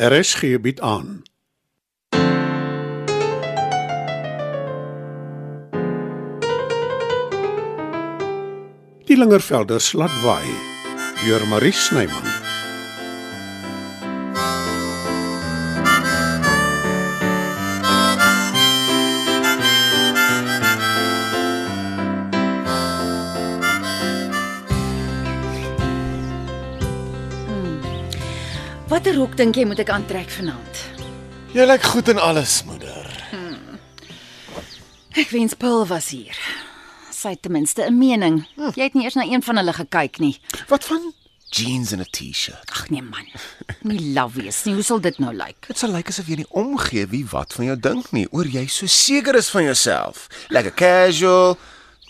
RSG bied aan. Die Lingervelder slatwaai deur Marie Snyman. Watter rok dink jy moet ek aantrek vanaand? Jy lyk goed in alles, moeder. Ek wens Paul was hier. Sy het ten minste 'n mening. Jy het nie eers na een van hulle gekyk nie. Wat van jeans en 'n T-shirt? Ag nee man. Nie love wees nie. Hoe sal dit nou lyk? Dit sal lyk asof jy nie omgee wie wat van jou dink nie, oor jy so seker is van jouself. Lekker casual.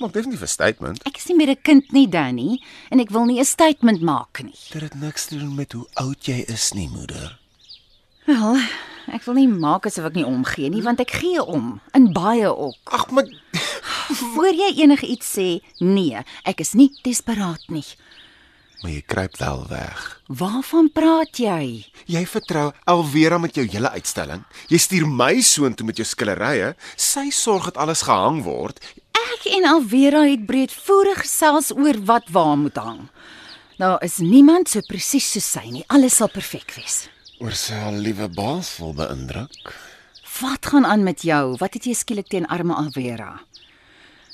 Maak definitief 'n statement. Ek is nie meer 'n kind nie, Danny, en ek wil nie 'n statement maak nie. Dit het niks te doen met hoe oud jy is nie, moeder. Wel, ek wil nie maak asof ek nie omgee nie, want ek gee om, in baie ook. Ag, maar Voor jy enigiets sê, nee, ek is nie desperaat nie. maar jy kruip wel weg. Waarvan praat jy? Jy vertrou Alvera met jou hele uitstalling. Jy stuur my soontoe met jou skillerye. Sy sorg dat alles gehang word. Ek en Alvera het breedvoerig gesels oor wat waar moet hang. Daar is niemand so presies soos sy nie. Alles sal perfek wees. Oor sy liewe baas wil beïndruk. Wat gaan aan met jou? Wat het jy skielik teen arme Alvera?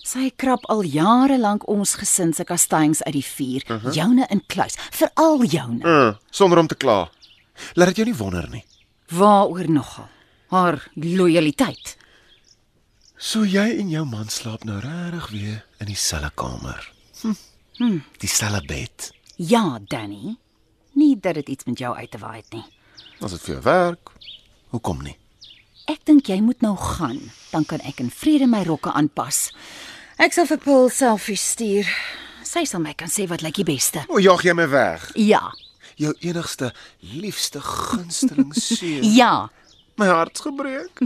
Sy krap al jare lank ons gesin se kastanjes uit die vuur, uh -huh. joune in kluis, veral joune. Uh, sonder om te kla. Laat dit jou nie wonder nie. Waaroor nogal? Haar lojaliteit. So jy en jou man slaap nou regtig weer in dieselfde kamer. Hm. hm. Dieselfde bed. Ja, Danny. Nie dat dit iets met jou uit te waai het nie. As dit vir jou werk, hoekom nie? Ek dink jy moet nou gaan, dan kan ek in vrede my rokke aanpas. Ek sal vir Paul selfie stuur. Sy sal my kan sê wat lyk die beste. O, jaag jy my weg? Ja. Jou enigste, liefste gunsteling seun. Ja. My hart's gebreek.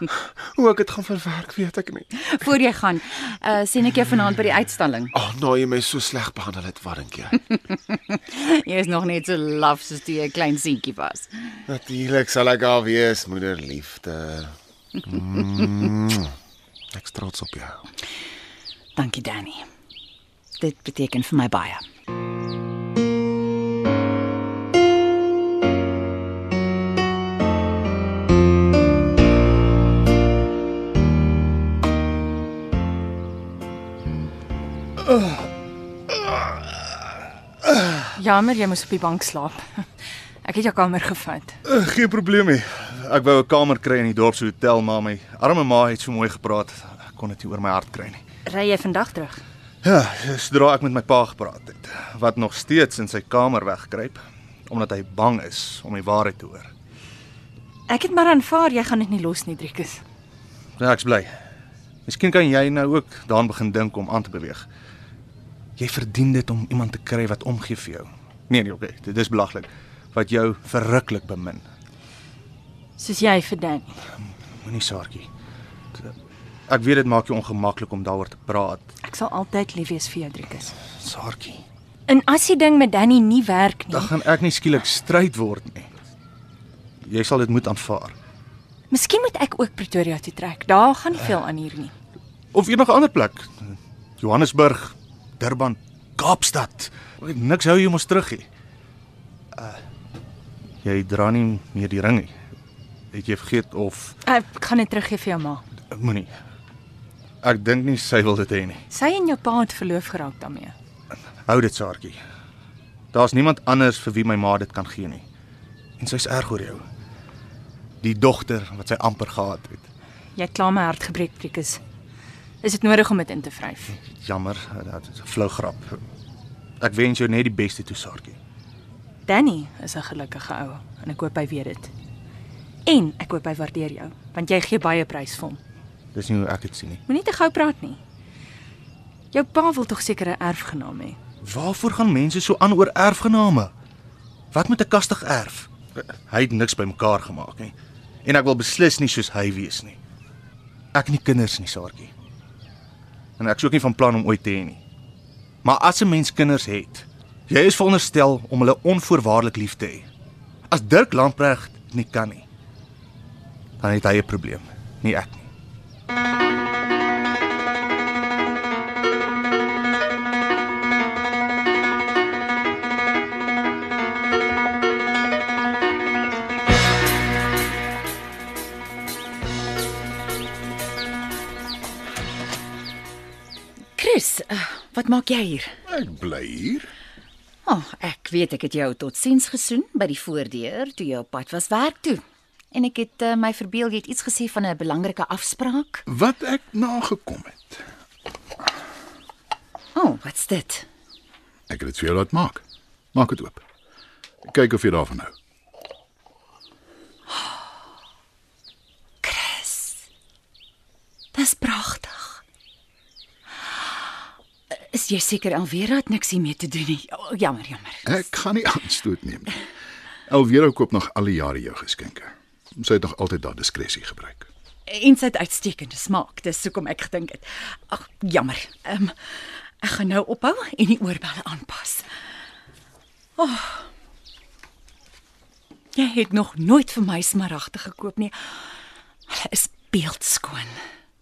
Hoe ek dit gaan verwerk, weet ek nie. Voor jy gaan, uh sien ek jou vanaand by die uitstalling. Ag, oh, nou jy my so sleg behandel het, dink jy? Is nog net so laf soos toe jy 'n klein seentjie was. Natuurlik sal ek al wees, moeder liefde. Mm, ek trots op jou. Dankie Danny. Dit beteken vir my baie. Jammer, jy moes op die bank slaap. Ek het jou kamer gevat. Uh, geen probleem nie. Ek wou 'n kamer kry in die dorp se hotel, maar my arme ma het so mooi gepraat. Ek kon dit nie oor my hart kry nie. Ry jy vandag terug? Ja, sodra ek met my pa gepraat het, wat nog steeds in sy kamer wegkruip omdat hy bang is om die waarheid te hoor. Ek het maar aanvaar jy gaan dit nie los nie, Driekus. Ja, ek's bly. Miskien kan jy nou ook daaraan begin dink om aan te beweeg. Jy verdien dit om iemand te kry wat omgee vir jou. Nee, nee, okay, dit is belaglik. Wat jou verruklik bemin. Soos jy vir Danny. Moenie saartjie. Ek weet dit maak jou ongemaklik om daaroor te praat. Ek sal altyd lief wees vir jou, Driekus. Saartjie. En as die ding met Danny nie werk nie, Dan gaan ek nie skielik stryd word nie. Jy sal dit moet aanvaar. miskien moet ek ook Pretoria toe trek. Daar gaan nie veel aan hier nie. Of enige ander plek. Johannesburg, Durban, Kaapstad. Niks hou jou mos terug nie. Uh, jy dra nie meer die ring nie. Het jy vergeet of Ek gaan dit teruggee vir jou ma. moenie. Ek dink nie sy wil dit hê nie. Sy en jou pa het verloof geraak daarmee. Hou dit, Saartjie. Daar's niemand anders vir wie my ma dit kan gee nie. En sy's erg oor jou. Die dogter wat sy amper gehad het. Jy het klaar my hart gebreek, Driekus. Is dit nodig om dit in te vryf? Jammer, dit is 'n flou grap. Ek wens jou net die beste toe, Saartjie. Danny is 'n gelukkige ou en ek hoop hy weet dit. En ek hoop hy waardeer jou, want jy gee baie prys vir hom. Dis nie hoe ek dit sien nie. Moenie te gou praat nie. Jou pa wil tog seker 'n erfgenaam hê. Waarvoor gaan mense so aan oor erfgename? Wat met 'n kastig erf? Hy het niks bymekaar gemaak nie. En ek wil beslis nie soos hy wees nie. Ek nie kinders nie, Saartjie. En ek is ook nie van plan om ooit te hê nie. Maar as 'n mens kinders het, jy is veronderstel om hulle onvoorwaardelik lief te hê. As Dirk Lamprecht nie kan nie, dan het hy 'n probleem, nie ek nie. Chris, uh, wat maak jy hier? Ek bly hier. O, oh, ek weet ek het jou totsiens gesoen by die voordeur toe jy op pad was werk toe. En ek het uh, my verbeel jy het iets gesê van 'n belangrike afspraak. Wat ek nagekom het. O, oh, wat's dit? Ek het dit vir jou laat maak. Maak dit oop. Kyk of jy daarvan hou. Chris. Dis pragtig. Is jy seker Alvera het niks hiermee te doen nie? Oh, jammer, jammer. Ek gaan nie aanstoot neem nie. Elvira koop nog al die jare jou geskenke. Sy het nog altyd daardie diskresie gebruik. En sy het uitstekende smaak. Dis hoekom ek gedink het. Ag, jammer. Ehm um, ek gaan nou ophou en die oorbelle aanpas. Oh. Jy het nog nooit vir my smaragde gekoop nie. Hulle is beeldskoon.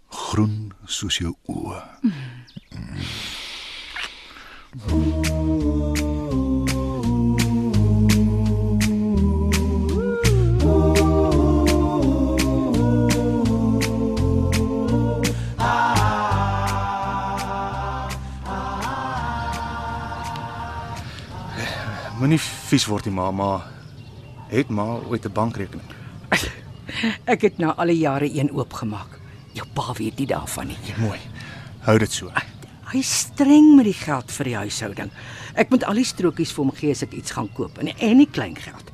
Groen soos jou oë. Mm. Moenie vies word nie, ma, maar het ma ooit 'n bankrekening? Ek het nou al die jare een oopgemaak. Jou pa weet nie daarvan nie. Mooi. Hou dit so. Hy is streng met die geld vir die huishouding. Ek moet al die strokies vir hom gee as ek iets gaan koop en en nie klein geld.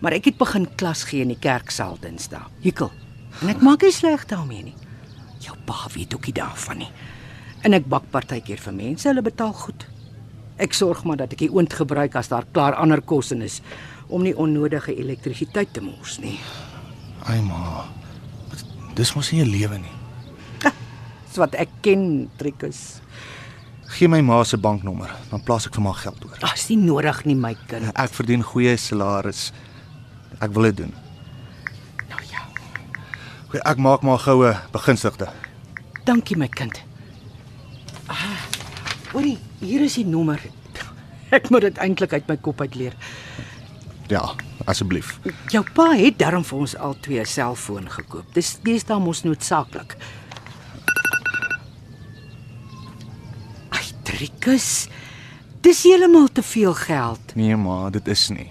Maar ek het begin klas gee in die kerksaal Dinsdae. Hikkel. En ek maak nie sleg daarmee nie. Jou pa weet ook nie daarvan nie. En ek bak partykeer vir mense, hulle betaal goed. Ek sorg maar dat ek die oond gebruik as daar klaar ander kos in is om nie onnodige elektrisiteit te mors nie. Ai ma. Dis mos nie 'n lewe nie. Dis wat ek ken, Trikus. Gee my ma se banknommer, dan plaas ek vir my geld oor. Ag, is nie nodig nie, my kind. Ek verdien goeie salaris. Ek wil dit doen. Nou ja. Goeie, ek maak maar goue begunstigde. Dankie my kind. Ah, hoorie, hier is die nommer. Ek moet dit eintlik uit my kop uit leer. Ja, asseblief. Jou pa het darm vir ons al twee 'n selfoon gekoop. Dis dis dan mos noodsaaklik. Ai, Trikus. Dis heeltemal te veel geld. Nee ma, dit is nie.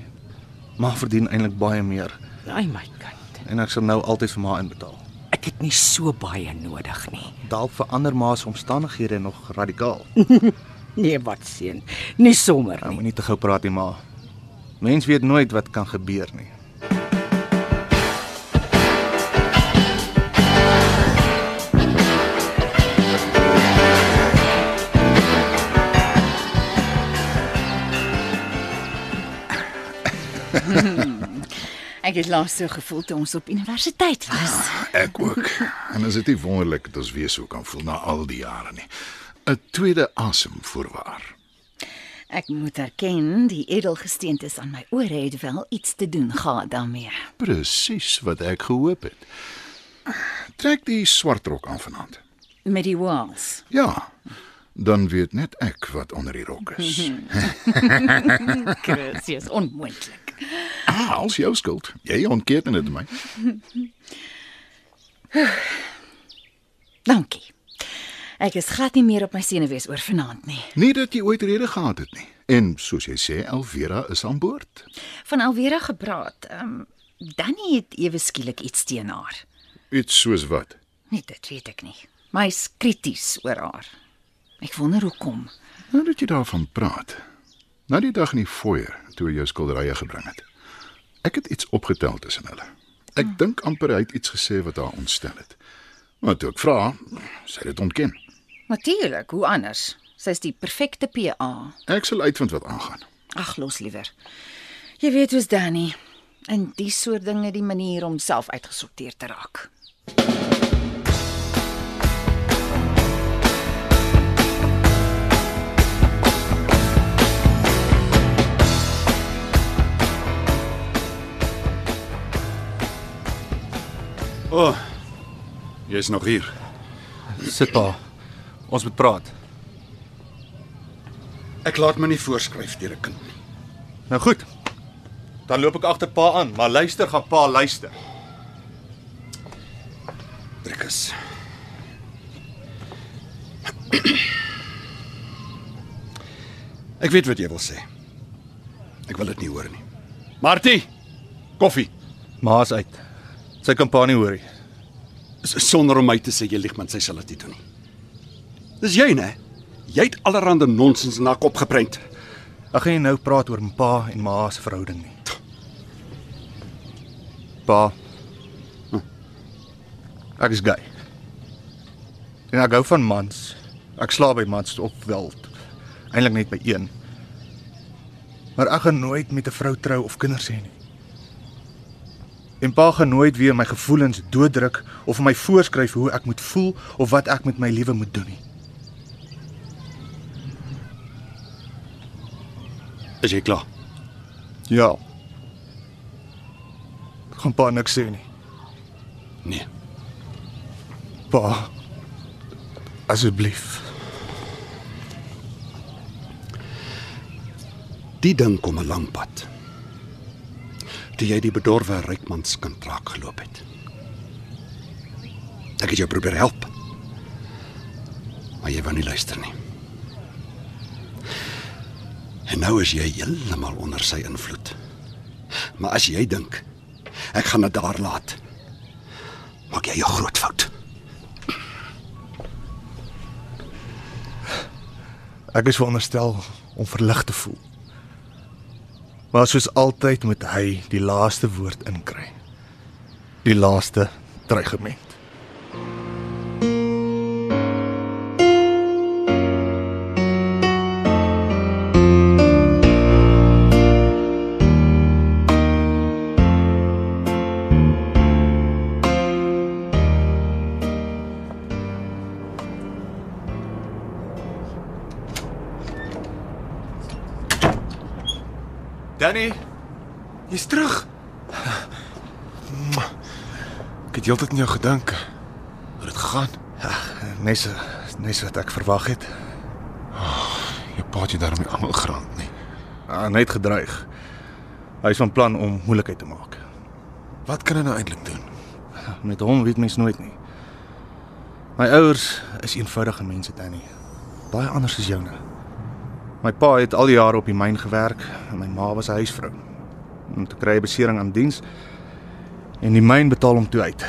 Ma verdien eintlik baie meer Ai my kind. en ek sal nou altyd vir ma inbetaal. Ek het nie so baie nodig nie. Dalk verander ma se omstandighede nog radikaal. Nee, wat seun. Nie sommer Nou nie. moenie te gou praat nie ma. Mens weet nooit wat kan gebeur nie. Ek het laas so gevoel toe ons op universiteit was. Ek ook. En is dit nie wonderlik dat ons weer so kan voel na al die jare nie. 'n Tweede asem voorwaar. Ek moet erken, die edelgesteentes aan my ore het wel iets te doen gehad daarmee. Presies wat ek gehoop het. Trek die swart rok aan vanaand. Met die walls. Ja. Dan weet net ek wat onder die rok is. Chris, is onmoontlik. Ah, als jou skuld. Jy ontken dit my. Dankie. Ek is glad nie meer op my senuwees oor vanaand nie. Nie dat jy ooit rede gehad het nie. En soos jy sê, Elvira is aan boord. Van Alvera gepraat. Ehm um, Danny het ewe skielik iets teen haar. Iets soos wat? Nee, dit weet ek nie. Maar hy's krities oor haar. Ek wonder hoekom. Nou dat jy daarvan praat. Na die dag in die foyer toe hy jou skilderye gebring het. Ek het iets opgetel tussen hulle. Ek dink amper hy het iets gesê wat haar ontstel het. Maar toe ek vra, sy het dit ontken. Natuurlik, hoe anders? Sy's die perfekte PA. Ek sal uitvind wat aangaan. Ag, los liewer. Jy weet hoe's Danny. En die soort dinge die manier om self uitgesorteer te raak. O. Oh, Jy's nog hier. Sit pa. Ons moet praat. Ek laat my nie voorskryf deur 'n kind nie. Nou goed. Dan loop ek agter pa aan, maar luister, gaan pa luister. Driekus. Ek weet wat jy wil sê. Ek wil dit nie hoor nie. Martie, koffie. Ma's uit. Sy kan pa nie hoor nie. Sonder om my te sê jy lieg, man, sy sal dit nie doen nie. Dis jy, né? Jy het allerlei nonsens in haar kop geprent. Ek gaan nie nou praat oor my pa en ma se verhouding nie. Pa. Ek is gay. En ek hou van mans. Ek slaap by mans op wel. Eintlik net by een. Maar ek gaan nooit met 'n vrou trou of kinders hê nie. En pa gaan nooit weer my gevoelens dooddruk of vir my voorskryf hoe ek moet voel of wat ek met my lewe moet doen nie. Is jy klaar? Ja. Gaan pa niks sê nie. Nee. Pa. Asseblief. Die ding kom 'n lang pad. Toe jy die bedorwe rykmanskind raak geloop het. Ek het jou probeer help. Maar jy wou nie luister nie. En nou is jy heeltemal onder sy invloed. Maar as jy dink ek gaan dit daar laat, maak jy 'n groot fout. Ek is veronderstel om verlig te voel. Maar soos altyd moet hy die laaste woord inkry. Die laaste dreigement. Danny, Jy's terug. Ek het heeltyd aan jou gedink. Hoe dit gaan? nes nes wat ek verwag het. Jy paat jy daarom nie almal grant nie. Ah, net gedreig. Hy is van plan om moeilikheid te maak. Wat kan hy nou eintlik doen? Met hom weet mens nooit nie. My ouers is eenvoudige mense, Danny. Baie anders as joune. My pa het al die jare op die myn gewerk en my ma was 'n huisvrou. Om te kry 'n besering aan diens en die myn betaal hom toe uit.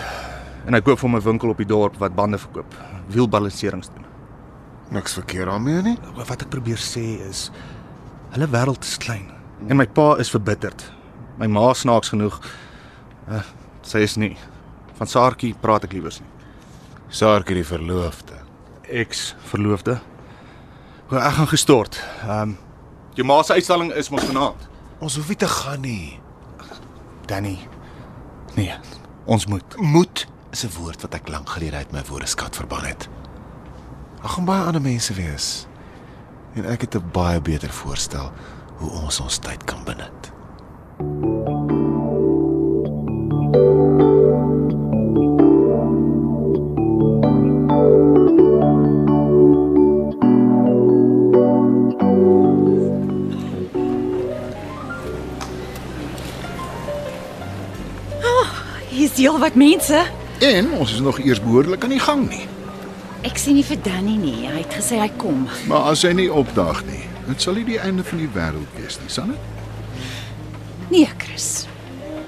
En hy koop vir hom 'n winkel op die dorp wat bande verkoop, wielbalanserings doen. Niks verkeerd daarmee nie. Wat ek probeer sê is hulle wêreld is klein en my pa is verbitterd. My ma snaaks genoeg uh, sy is nie. Van Saartjie praat ek liewers nie. Saartjie die verloofde. Ex verloofde. Hoe ek gaan gestort. Ehm um, jou ma se uitstalling is mos vanaand. Ons hoef nie te gaan nie. Danny. Nee, ons moet. Moet is 'n woord wat ek lank gelede uit my woordeskat verban het. Daar gaan baie ander mense wees. En ek het 'n baie beter voorstel hoe ons ons tyd kan benut. Heel wat mense. En ons is nog eers behoorlik aan die gang nie. Ek sien nie vir Danny nie. Hy het gesê hy kom. Maar as hy nie opdaag nie, dit sal nie die einde van die wêreld wees nie, sal dit? Nee, Chris.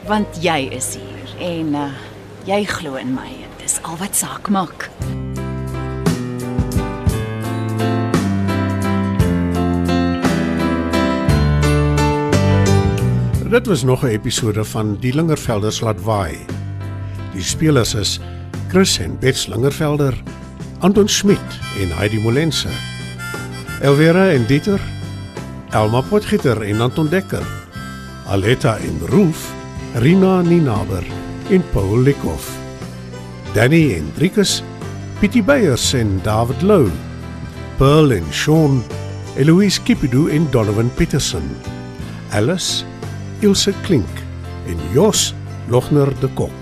Want jy is hier en uh jy glo in my. Dis al wat saak maak. Dit was nog 'n episode van Die Lingervelders laat waai. Die spelers is Chris en Bets Lingervelder, Anton Smit en Heidi Molense. Elvira en Dieter, Elma Potgieter en Anton Dekker. Aletta en Roof, Rina Ninaber en Paul Likhoff. Danny en Driekus, Pietie Beyers en David Lou. Pearl en Sean, Eloise Kipidu en Donovan Petersen. Alice Ilse Klink en Jos Logner de Kok.